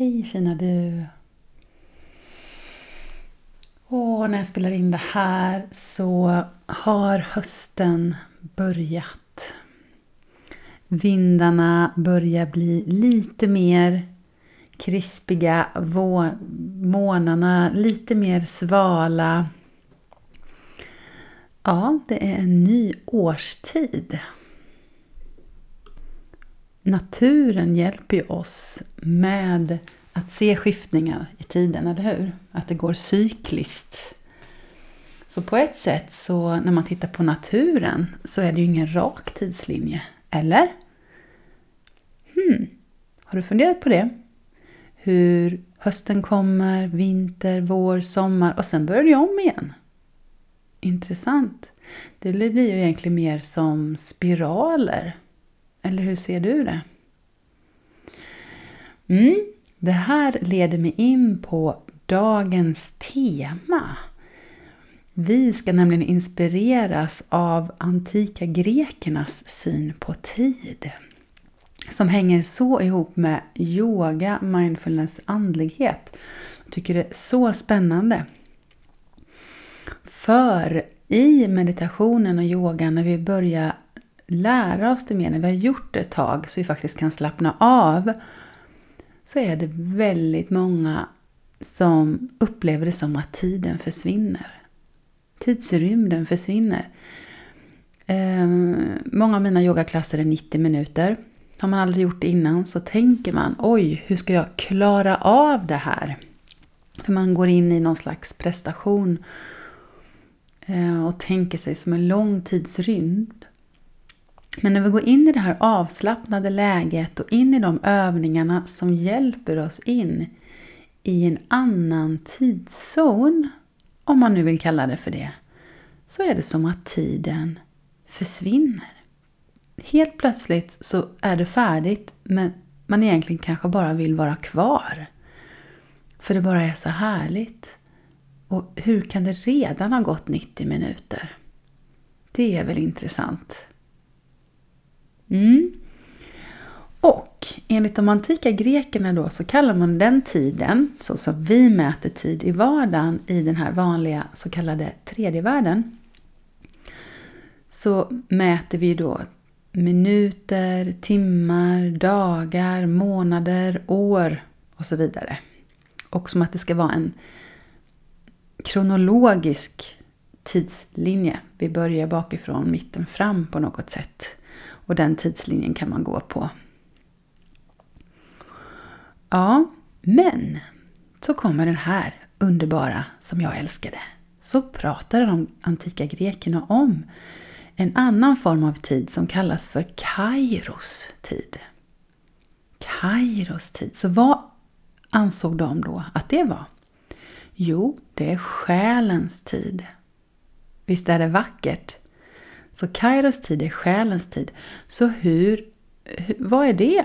Hej fina du! Och när jag spelar in det här så har hösten börjat. Vindarna börjar bli lite mer krispiga, månarna lite mer svala. Ja, det är en ny årstid. Naturen hjälper ju oss med att se skiftningar i tiden, eller hur? Att det går cykliskt. Så på ett sätt, så när man tittar på naturen, så är det ju ingen rak tidslinje. Eller? Hmm. Har du funderat på det? Hur hösten kommer, vinter, vår, sommar och sen börjar det om igen. Intressant. Det blir ju egentligen mer som spiraler. Eller hur ser du det? Mm, det här leder mig in på dagens tema. Vi ska nämligen inspireras av antika grekernas syn på tid. Som hänger så ihop med yoga, mindfulness, andlighet. Jag tycker det är så spännande. För i meditationen och yogan när vi börjar lära oss det mer, när vi har gjort det ett tag så vi faktiskt kan slappna av så är det väldigt många som upplever det som att tiden försvinner. Tidsrymden försvinner. Ehm, många av mina yogaklasser är 90 minuter. Har man aldrig gjort det innan så tänker man oj, hur ska jag klara av det här? För man går in i någon slags prestation eh, och tänker sig som en lång tidsrymd. Men när vi går in i det här avslappnade läget och in i de övningarna som hjälper oss in i en annan tidszon, om man nu vill kalla det för det, så är det som att tiden försvinner. Helt plötsligt så är det färdigt, men man egentligen kanske bara vill vara kvar. För det bara är så härligt. Och hur kan det redan ha gått 90 minuter? Det är väl intressant? Mm. Och enligt de antika grekerna då så kallar man den tiden, så som vi mäter tid i vardagen i den här vanliga så kallade tredje världen, så mäter vi då minuter, timmar, dagar, månader, år och så vidare. Och som att det ska vara en kronologisk tidslinje. Vi börjar bakifrån, mitten fram på något sätt. Och den tidslinjen kan man gå på. Ja, men så kommer den här underbara som jag älskade. Så pratade de antika grekerna om en annan form av tid som kallas för Kairos tid. Kairos tid. Så vad ansåg de då att det var? Jo, det är själens tid. Visst är det vackert? Så Kairos tid är själens tid. Så hur, vad är det?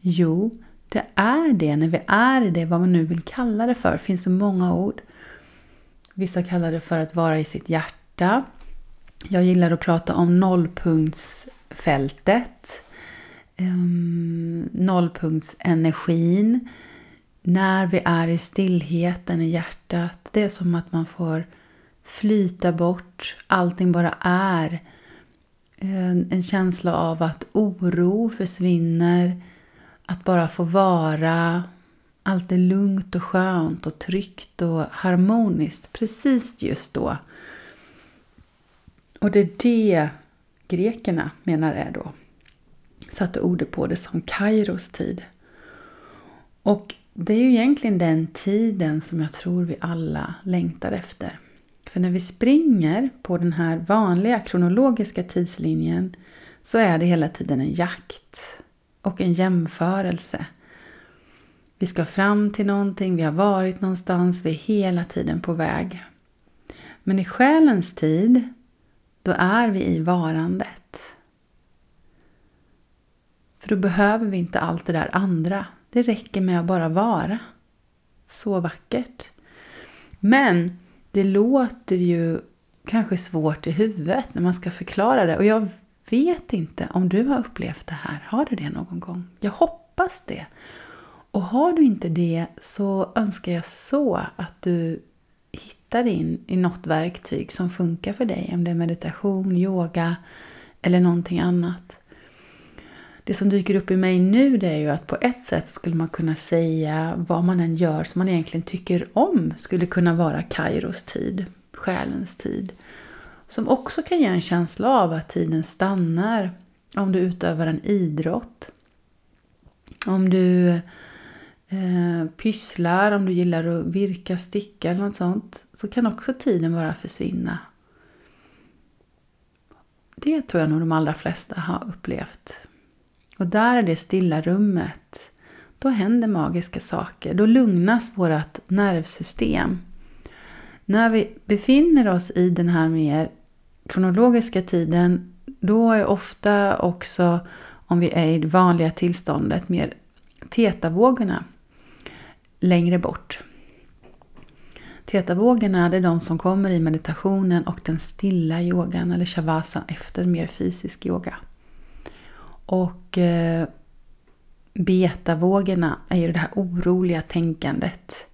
Jo, det är det när vi är i det, vad man nu vill kalla det för. Det finns så många ord. Vissa kallar det för att vara i sitt hjärta. Jag gillar att prata om nollpunktsfältet. Um, nollpunktsenergin. När vi är i stillheten i hjärtat. Det är som att man får flyta bort. Allting bara är. En, känsla av att oro försvinner. Att bara få vara. Allt är lugnt och skönt och tryggt och harmoniskt precis just då. Och det är det grekerna menar är då. Satte ordet på det som Kairos tid. Och det är ju egentligen den tiden som jag tror vi alla längtar efter. För när vi springer på den här vanliga kronologiska tidslinjen så är det hela tiden en jakt och en jämförelse. Vi ska fram till någonting, vi har varit någonstans, vi är hela tiden på väg. Men i själens tid, då är vi i varandet. För då behöver vi inte allt det där andra. Det räcker med att bara vara. Så vackert. Men det låter ju kanske svårt i huvudet när man ska förklara det. Och jag vet inte om du har upplevt det här. Har du det någon gång? Jag hoppas det. Och har du inte det så önskar jag så att du hittar in i något verktyg som funkar för dig. Om det är meditation, yoga eller någonting annat. Det som dyker upp i mig nu det är ju att på ett sätt skulle man kunna säga vad man än gör som man egentligen tycker om skulle kunna vara Kairos tid, själens tid. Som också kan ge en känsla av att tiden stannar om du utövar en idrott. Om du eh, pysslar, om du gillar att virka, sticka eller något sånt, så kan också tiden bara försvinna. Det tror jag nog de allra flesta har upplevt. Och där är det stilla rummet. Då händer magiska saker. Då lugnas vårt nervsystem. När vi befinner oss i den här mer kronologiska tiden, då är ofta också, om vi är i det vanliga tillståndet, mer tetavågorna längre bort. Tetavågorna är de som kommer i meditationen och den stilla yogan eller shavasan efter mer fysisk yoga. Och eh, betavågorna är ju det här oroliga tänkandet.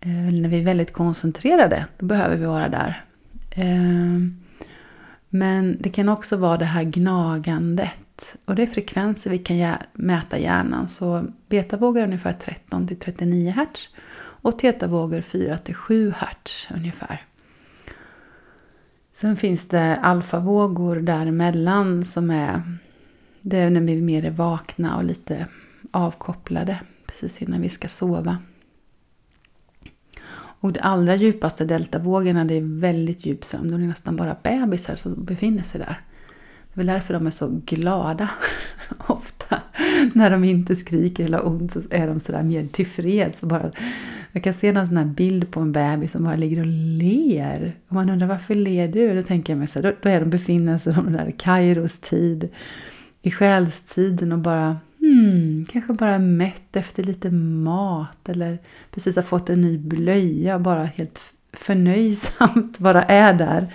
Eh, när vi är väldigt koncentrerade, då behöver vi vara där. Eh, men det kan också vara det här gnagandet. Och det är frekvenser vi kan mäta hjärnan. Så betavågor är ungefär 13 39 Hz. Och tetavågor 4 7 Hz ungefär. Sen finns det alfavågor däremellan som är det är när vi mer är vakna och lite avkopplade precis innan vi ska sova. Och de allra djupaste deltavågorna, det är väldigt djup sömn. Det är nästan bara bebisar som befinner sig där. Det är väl därför de är så glada ofta. När de inte skriker eller har ont så är de sådär mer tillfreds. Bara, jag kan se någon sån här bild på en bebis som bara ligger och ler. Och man undrar varför ler du? Då tänker jag mig så här, då, då är de befinner sig i den där Kairos tid i själstiden och bara hmm, kanske bara mätt efter lite mat eller precis har fått en ny blöja och bara helt förnöjsamt bara är där.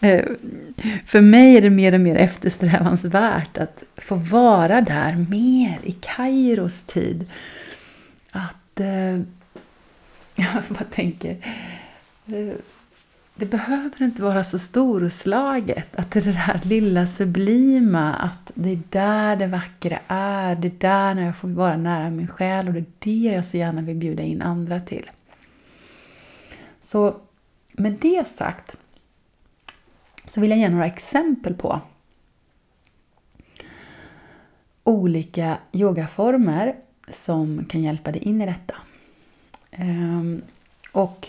Eh, för mig är det mer och mer eftersträvansvärt att få vara där mer i Kairos tid. Att, eh, jag bara tänker, eh, det behöver inte vara så storslaget. Att det är det där lilla sublima, att det är där det vackra är. Det är där när jag får vara nära min själ och det är det jag så gärna vill bjuda in andra till. Så med det sagt så vill jag ge några exempel på olika yogaformer som kan hjälpa dig in i detta. Ehm, och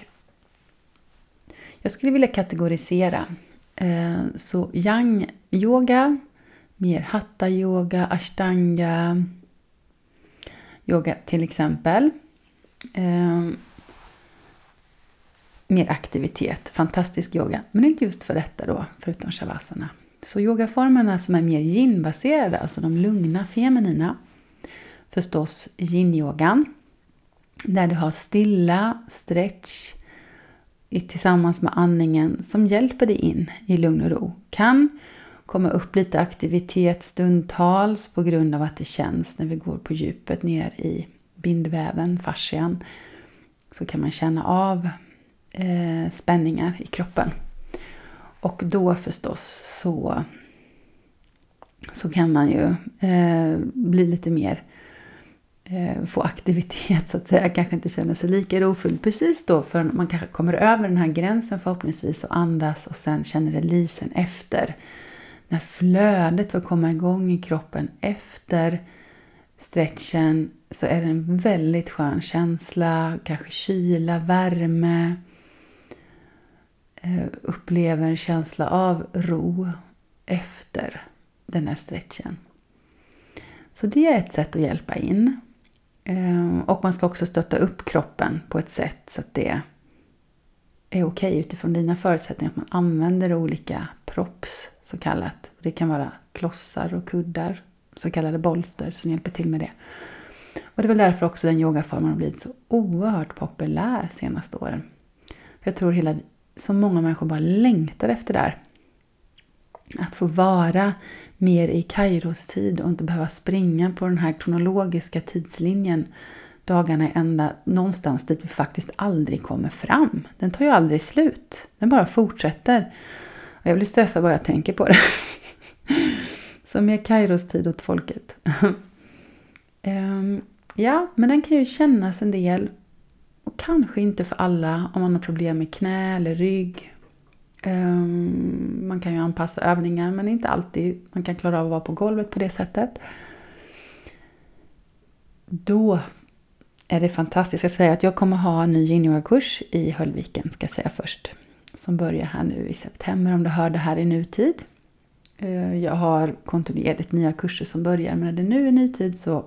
jag skulle vilja kategorisera. Eh, så yang-yoga, mer hatta-yoga, ashtanga, yoga till exempel. Eh, mer aktivitet, fantastisk yoga. Men inte just för detta då, förutom shavasana. Så yogaformerna som är mer yin-baserade, alltså de lugna, feminina. Förstås yin-yogan. Där du har stilla, stretch, tillsammans med andningen som hjälper dig in i lugn och ro. Kan komma upp lite aktivitet stundtals på grund av att det känns när vi går på djupet ner i bindväven, fascian. Så kan man känna av eh, spänningar i kroppen. Och då förstås så, så kan man ju eh, bli lite mer Eh, Eh, få aktivitet så att säga, kanske inte känner sig lika rofylld precis då förrän man kanske kommer över den här gränsen förhoppningsvis och andas och sen känner releasen efter. När flödet får komma igång i kroppen efter stretchen så är det en väldigt skön känsla, kanske kyla, värme. Eh, upplever en känsla av ro efter den här stretchen. Så det är ett sätt att hjälpa in. Ehm, och man ska också stötta upp kroppen på ett sätt så att det är okej okay utifrån dina förutsättningar. Att man använder olika props så kallat. Det kan vara klossar och kuddar, så kallade bolster som hjälper till med det. Och det är väl därför också den yogaformen har blivit så oerhört populär senaste åren. För jag tror hela, så många människor bara längtar efter det här. Att få vara mer i Kairos tid och inte behöva springa på den här kronologiska tidslinjen dagarna är ända någonstans dit vi faktiskt aldrig kommer fram. Den tar ju aldrig slut. Den bara fortsätter. Och jag blir stressad bara jag tänker på det. Så mer Kairos tid åt folket. um, ja, men den kan ju kännas en del. Och kanske inte för alla om man har problem med knä eller rygg. Ehm, man kan ju anpassa övningar men inte alltid man kan klara av att vara på golvet på det sättet. Då är det fantastiskt. Jag ska säga att jag kommer ha en ny yin-yoga-kurs i Höllviken, ska jag säga först. Som börjar här nu i september om du hör det här i nutid. Ehm, jag har kontinuerligt nya kurser som börjar, men när det nu är nutid så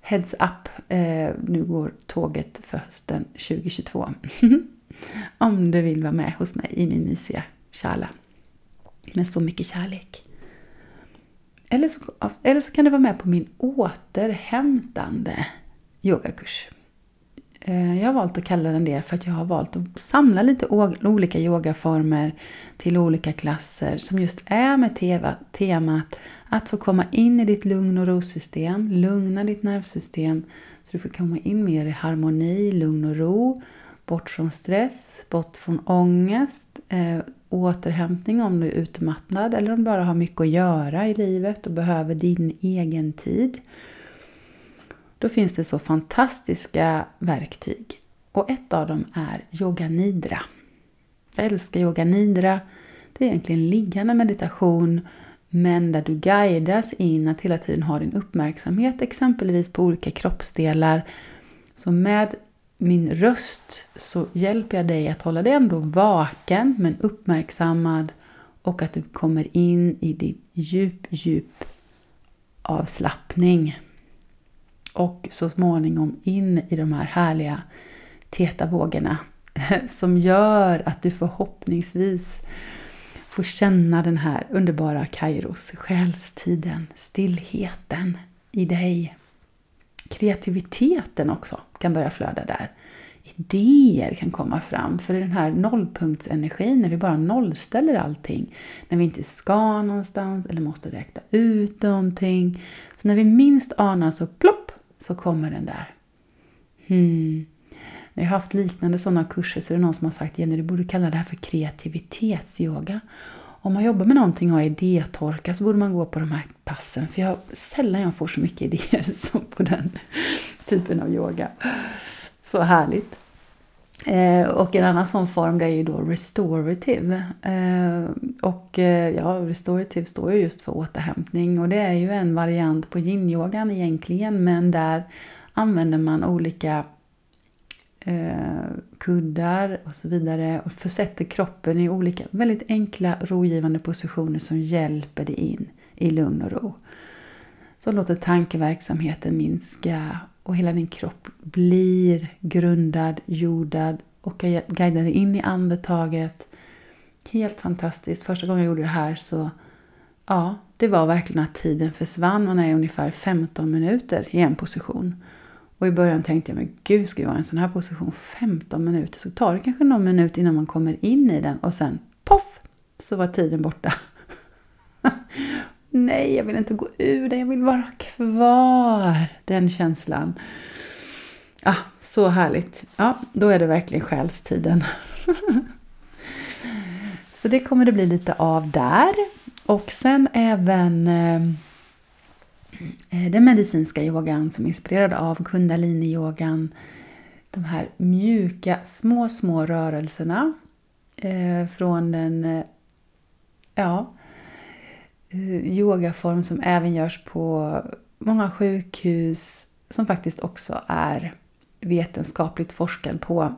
heads up, ehm, nu går tåget för hösten 2022. om du vill vara med hos mig i min mysiga kärla. Med så mycket kärlek. Eller så, eller så kan du vara med på min återhämtande yogakurs. Eh, jag har valt att kalla den det för att jag har valt att samla lite olika yogaformer till olika klasser som just är med temat att få komma in i ditt lugn och rosystem, lugna ditt nervsystem så du får komma in mer i harmoni, lugn och ro, bort från stress, bort från ångest, eh, återhämtning om du är utmattad eller om du bara har mycket att göra i livet och behöver din egen tid. Då finns det så fantastiska verktyg. Och ett av dem är Yoga Nidra. Jag älskar Yoga Nidra. Det är egentligen liggande meditation men där du guidas in att hela tiden ha din uppmärksamhet exempelvis på olika kroppsdelar. Så med min röst så hjälper jag dig att hålla dig ändå vaken men uppmärksammad och att du kommer in i din djup, djup avslappning och så småningom in i de här härliga tetavågorna som gör att du förhoppningsvis får känna den här underbara Kairos, själstiden, stillheten i dig. Kreativiteten också kan börja flöda där. Idéer kan komma fram, för i den här nollpunktsenergin, när vi bara nollställer allting, när vi inte ska någonstans eller måste räkna ut någonting, så när vi minst anar så plopp så kommer den där. Hmm. När jag har haft liknande sådana kurser så är det någon som har sagt Jenny, du borde kalla det här för kreativitetsyoga. Om man jobbar med någonting och har idétorka så borde man gå på de här passen. För jag, sällan jag får så mycket idéer som på den typen av yoga. Så härligt. Eh, och en annan sån form det är ju då restorative. Eh, och eh, ja, restorative står ju just för återhämtning och det är ju en variant på yin-yogan egentligen men där använder man olika eh, kuddar och så vidare och försätter kroppen i olika väldigt enkla rogivande positioner som hjälper dig in i lugn och ro. Så låter tankeverksamheten minska och hela din kropp blir grundad, jordad och jag guidade in i andetaget. Helt fantastiskt. Första gången jag gjorde det här så ja, det var verkligen att tiden försvann. Man är ungefär 15 minuter i en position. Och i början tänkte jag, men gud, ska jag vara i en sån här position 15 minuter så tar det kanske någon minut innan man kommer in i den och sen poff så var tiden borta. Nej, jag vill inte gå ur den, jag vill vara kvar. Den känslan. Ah, så härligt. Ja, då är det verkligen själstiden. så det kommer det bli lite av där. Och sen även eh, eh, den medicinska yogan som är inspirerad av kundalini-yogan. De här mjuka, små, små rörelserna eh, från den eh, ja, Eh, yogaform som även görs på många sjukhus som faktiskt också är vetenskapligt forskad på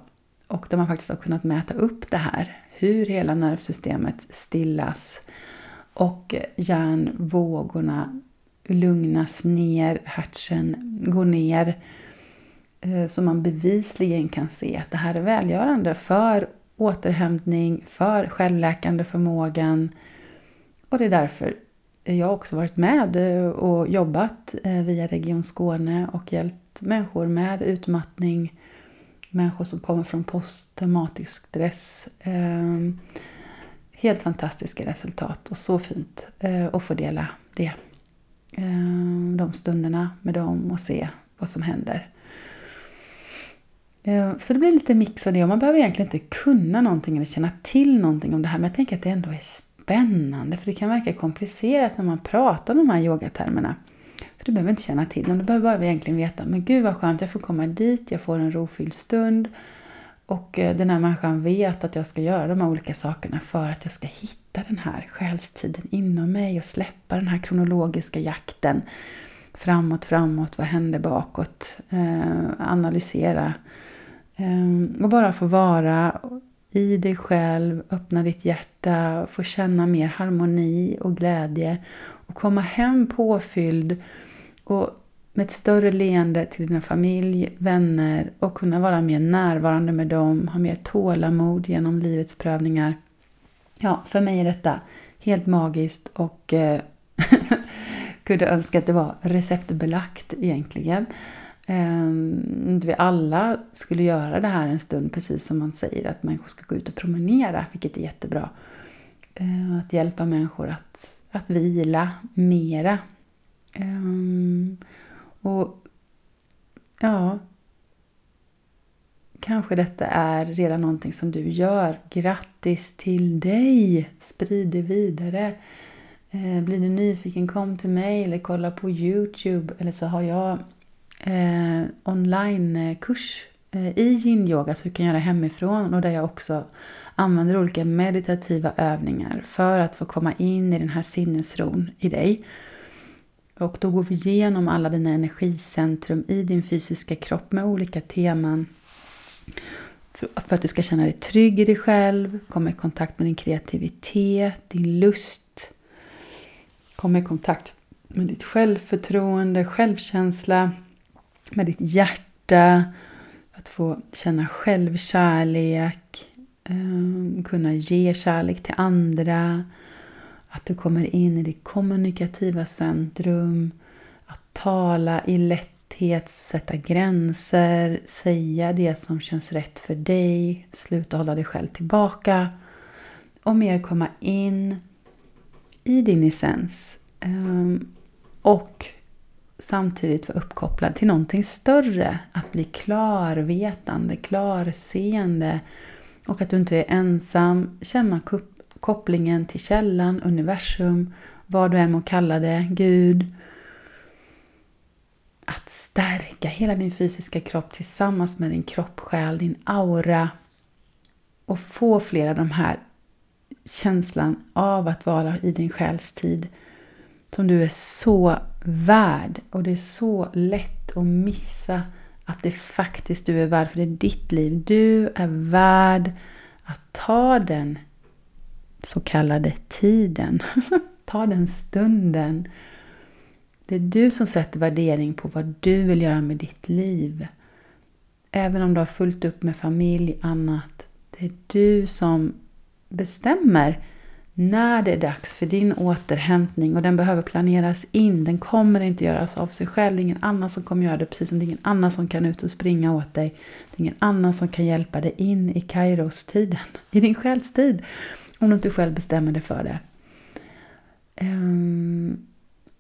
och där man faktiskt har kunnat mäta upp det här, hur hela nervsystemet stillas och hjärnvågorna lugnas ner, hertzen går ner. Eh, så man bevisligen kan se att det här är välgörande för återhämtning, för självläkande förmågan, och det är därför jag också varit med eh, och jobbat eh, via Region Skåne och hjälpt människor med utmattning, människor som kommer från posttraumatisk stress. Ehm, helt fantastiska resultat och så fint eh, att få dela det. Ehm, de stunderna med dem och se vad som händer. Ehm, så det blir lite mix av det och man behöver egentligen inte kunna någonting eller känna till någonting om det här men jag tänker att det ändå är spännande för det kan verka komplicerat när man pratar om de här yogatermerna. För du behöver inte känna till dem, du behöver bara egentligen veta men gud vad skönt, jag får komma dit, jag får en rofylld stund och eh, den här människan vet att jag ska göra de här olika sakerna för att jag ska hitta den här själstiden inom mig och släppa den här kronologiska jakten framåt, framåt, vad händer bakåt, eh, analysera eh, och bara få vara i dig själv, öppna ditt hjärta, få känna mer harmoni och glädje och komma hem påfylld och med ett större leende till dina familj, vänner och kunna vara mer närvarande med dem, ha mer tålamod genom livets prövningar. Ja, för mig är detta helt magiskt och eh, kunde önska att det var receptbelagt egentligen. Ehm, inte vi alla skulle göra det här en stund, precis som man säger att människor ska gå ut och promenera, vilket är jättebra. Ehm, att hjälpa människor att, att vila mera. Ehm, och ja, kanske detta är redan någonting som du gör. Grattis till dig! Sprid det vidare. Blir du nyfiken, kom till mig eller kolla på Youtube. Eller så har jag eh, onlinekurs eh, eh, i yin-yoga så du kan göra hemifrån och där jag också använder olika meditativa övningar för att få komma in i den här sinnesron i dig. Och då går vi igenom alla dina energicentrum i din fysiska kropp med olika teman. För att du ska känna dig trygg i dig själv, komma i kontakt med din kreativitet, din lust. Komma i kontakt med ditt självförtroende, självkänsla, med ditt hjärta. Att få känna självkärlek, ehm, kunna ge kärlek till andra att du kommer in i ditt kommunikativa centrum, att tala i lätthet, sätta gränser, säga det som känns rätt för dig, sluta hålla dig själv tillbaka och mer komma in i din essens. Ehm, och samtidigt vara uppkopplad till någonting större. Att bli klarvetande, klarseende och att du inte är ensam. Känna kopplingen till källan, universum, vad du än må kalla det, Gud. Att stärka hela din fysiska kropp tillsammans med din kropp, själ, din aura. Och få flera av de här känslan av att vara i din själs tid som du är så värd. Och det är så lätt att missa att det faktiskt du är värd, för det är ditt liv. Du är värd att ta den så kallade tiden. Ta den stunden. Det är du som sätter värdering på vad du vill göra med ditt liv. Även om du har fullt upp med familj, annat. Det är du som bestämmer när det är dags för din återhämtning och den behöver planeras in. Den kommer inte göras av sig själv. Det är ingen annan som kommer göra det precis som det är ingen annan som kan ut och springa åt dig. Det är ingen annan som kan hjälpa dig in i Kairos-tiden, i din själstid. Om du inte själv bestämmer dig för det. Ehm,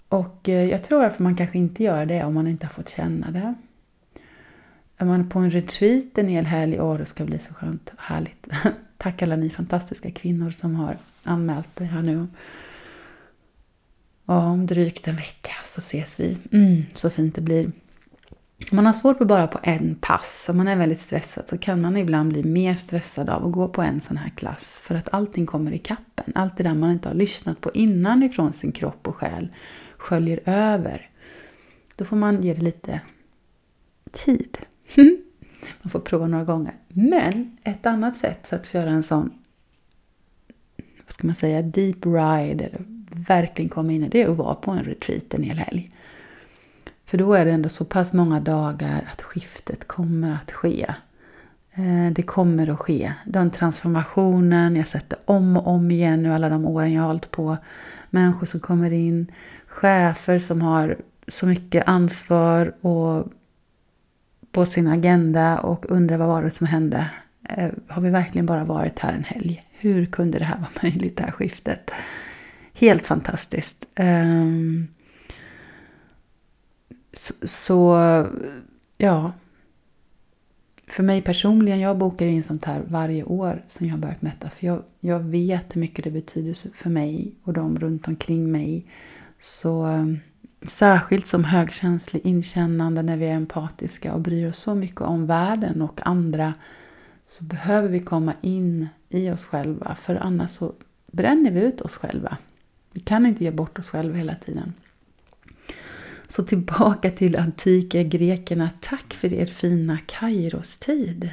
och eh, jag tror att man kanske inte gör det om man inte har fått känna det. Är man på en retreat en hel helg, åh det ska bli så skönt, och härligt. Tack alla ni fantastiska kvinnor som har anmält er här nu. Och om drygt en vecka så ses vi. Mm, så fint det blir. Om man har svårt på bara på en pass, om man är väldigt stressad, så kan man ibland bli mer stressad av att gå på en sån här klass. För att allting kommer i kappen. Allt det där man inte har lyssnat på innan ifrån sin kropp och själ sköljer över. Då får man ge det lite tid. man får prova några gånger. Men ett annat sätt för att göra en sån, vad ska man säga, deep ride, eller verkligen komma in i det, är att vara på en retreat en hel helg. För då är det ändå så pass många dagar att skiftet kommer att ske. Eh, det kommer att ske. Den transformationen, jag sätter om och om igen nu alla de åren jag har hållit på. Människor som kommer in, chefer som har så mycket ansvar och på sin agenda och undrar vad var det som hände. Eh, har vi verkligen bara varit här en helg? hur kunde det här vara möjligt, det här skiftet? Helt fantastiskt. Ehm, så, ja. För mig personligen, jag bokar in sånt här varje år sen jag börjat mätta. För jag, jag vet hur mycket det betyder för mig och de runt omkring mig. Så ehm, särskilt som högkänslig inkännande när vi är empatiska och bryr oss så mycket om världen och andra så behöver vi komma in i oss själva för annars så bränner vi ut oss själva. Vi kan inte ge bort oss själva hela tiden. Så tillbaka till antika grekerna. Tack för er fina Kairos-tid.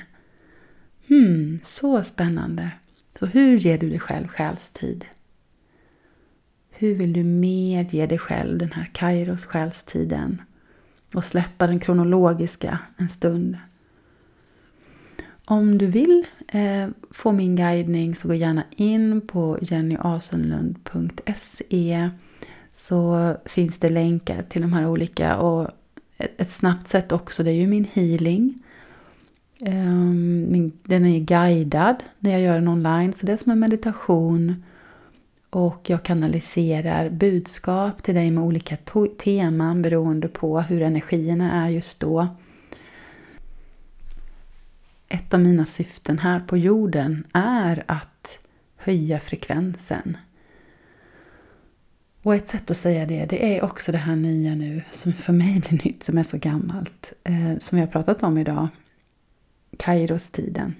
Hmm, så spännande. Så hur ger du dig själv själstid? Hur vill du medge dig själv den här Kairos själstiden? Och släppa den kronologiska en stund. Om du vill eh, få min guidning så gå gärna in på jennyasenlund.se så finns det länkar till de här olika och ett, ett snabbt sätt också det är ju min healing. Um, min, den är guidad när jag gör den online så det är som en meditation och jag kanaliserar budskap till dig med olika teman beroende på hur energierna är just då ett av mina syften här på jorden är att höja frekvensen. Och ett sätt att säga det, det är också det här nya nu som för mig blir nytt, som är så gammalt, eh, som vi har pratat om idag. Kairos-tiden.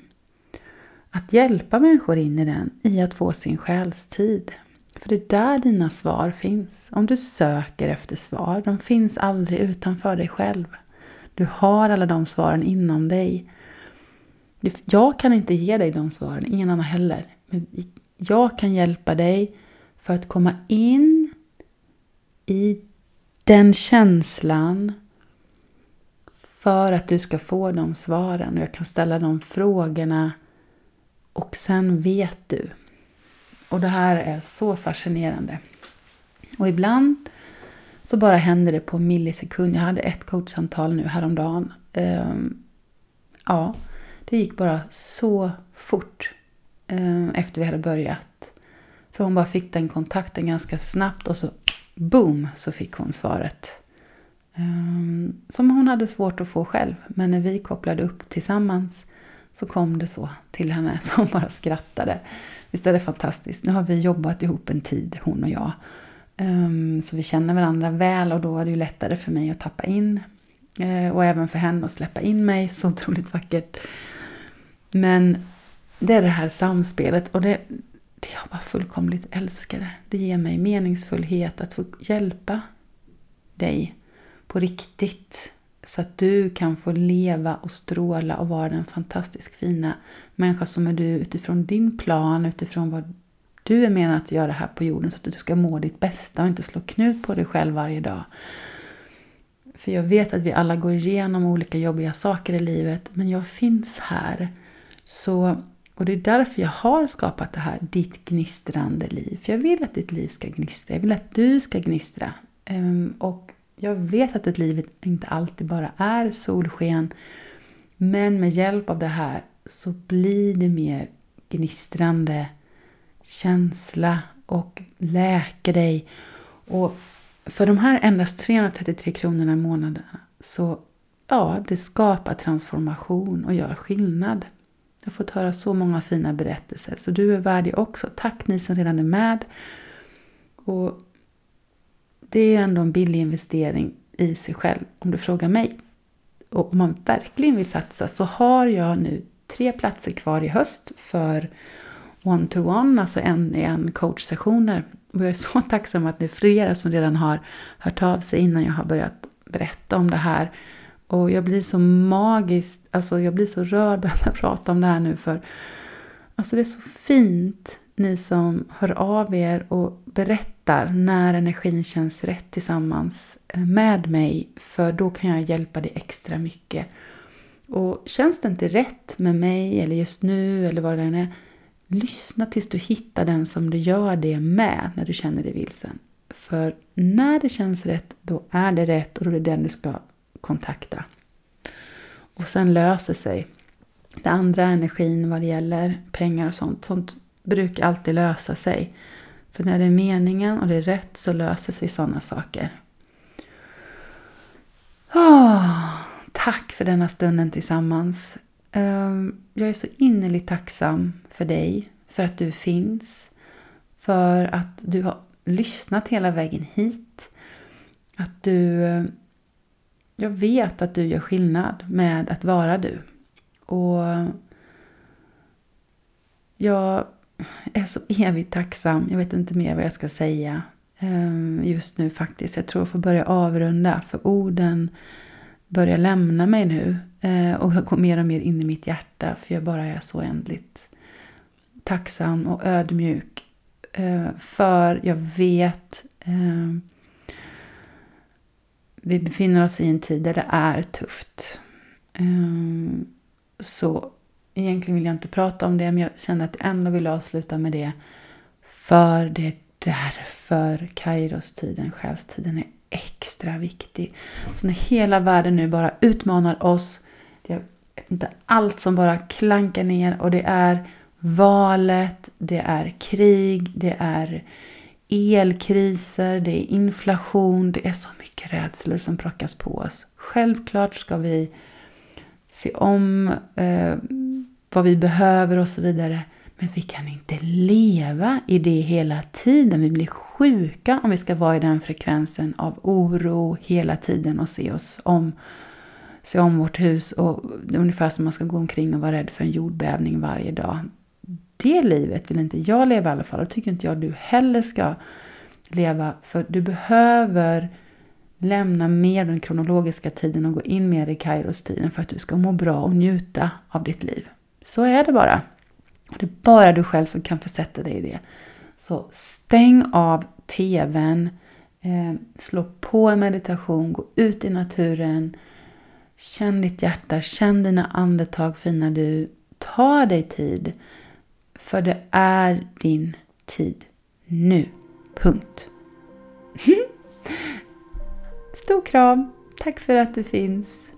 Att hjälpa människor in i den, i att få sin själstid. För det är där dina svar finns. Om du söker efter svar, de finns aldrig utanför dig själv. Du har alla de svaren inom dig. Jag kan inte ge dig de svaren, ingen annan heller. Men jag kan hjälpa dig för att komma in i den känslan för att du ska få de svaren och jag kan ställa de frågorna och sen vet du. Och det här är så fascinerande. Och ibland så bara händer det på millisekund. Jag hade ett coachsamtal nu häromdagen. Um, ja, det gick bara så fort ehm, efter vi hade börjat. För hon bara fick den kontakten ganska snabbt och så boom så fick hon svaret. Ehm, som hon hade svårt att få själv. Men när vi kopplade upp tillsammans så kom det så till henne så hon bara skrattade. Visst är det fantastiskt? Nu har vi jobbat ihop en tid, hon och jag. Ehm, så vi känner varandra väl och då är det ju lättare för mig att tappa in. Eh, och även för henne att släppa in mig. Så otroligt vackert. Men det är det här samspelet och det, det jag bara fullkomligt älskar det. Det ger mig meningsfullhet att få hjälpa dig på riktigt. Så att du kan få leva och stråla och vara den fantastiskt fina människa som är du utifrån din plan, utifrån vad du är menad att göra här på jorden så att du ska må ditt bästa och inte slå knut på dig själv varje dag. För jag vet att vi alla går igenom olika jobbiga saker i livet men jag finns här så, och det är därför jag har skapat det här Ditt gnistrande liv. För jag vill att ditt liv ska gnistra. Jag vill att du ska gnistra. Ehm, och jag vet att ett liv inte alltid bara är solsken. Men med hjälp av det här så blir det mer gnistrande känsla och läker dig. Och för de här endast 333 kronorna i månaden så ja, det skapar transformation och gör skillnad. Jag har fått höra så många fina berättelser. Så du är värdig också. Tack ni som redan är med. Och det är ändå en billig investering i sig själv om du frågar mig. Och om man verkligen vill satsa så har jag nu tre platser kvar i höst för one-to-one, alltså en i en coachsessioner. Och jag är så tacksam att det är flera som redan har hört av sig innan jag har börjat berätta om det här. Och jag blir så magiskt, alltså jag blir så rörd när jag pratar om det här nu för alltså det är så fint ni som hör av er och berättar när energin känns rätt tillsammans eh, med mig för då kan jag hjälpa dig extra mycket. Och känns det inte rätt med mig eller just nu eller vad det än är, lyssna tills du hittar den som du gör det med när du känner dig vilsen. För när det känns rätt, då är det rätt och då är det den du ska kontakta. Och sen löser sig. Det andra energin vad det gäller pengar och sånt, sånt brukar alltid lösa sig. För när det är meningen och det är rätt så löser sig sådana saker. Oh, tack för denna stunden tillsammans. Ehm, jag är så innerligt tacksam för dig, för att du finns, för att du har lyssnat hela vägen hit. Att du... Jag vet att du gör skillnad med att vara du. Och jag är så evigt tacksam. Jag vet inte mer vad jag ska säga ehm, just nu faktiskt. Jag tror jag får börja avrunda för orden börjar lämna mig nu. Eh, och jag går mer och mer in i mitt hjärta för jag bara är så oändligt tacksam och ödmjuk. Eh, för jag vet ehm, vi befinner oss i en tid där det är tufft. Ehm, så egentligen vill jag inte prata om det, men jag känner att jag ändå vill avsluta med det. För det är därför Kairos-tiden, själstiden, är extra viktig. Så när hela världen nu bara utmanar oss, det är inte allt som bara klankar ner och det är valet, det är krig, det är elkriser, det är inflation, det är så mycket rädslor som prackas på oss. Självklart ska vi se om eh, vad vi behöver och så vidare. Men vi kan inte leva i det hela tiden. Vi blir sjuka om vi ska vara i den frekvensen av oro hela tiden och se oss om, se om vårt hus. Och det är ungefär som man ska gå omkring och vara rädd för en jordbävning varje dag. Det livet vill inte jag leva i alla fall. Och tycker inte jag du heller ska leva. För du behöver lämna mer den kronologiska tiden och gå in mer i Kairos-tiden för att du ska må bra och njuta av ditt liv. Så är det bara. Det är bara du själv som kan försätta dig i det. Så stäng av TVn, eh, slå på en meditation, gå ut i naturen, känn ditt hjärta, känn dina andetag fina du. Ta dig tid, för det är din tid nu. Punkt. Stor kram! Tack för att du finns.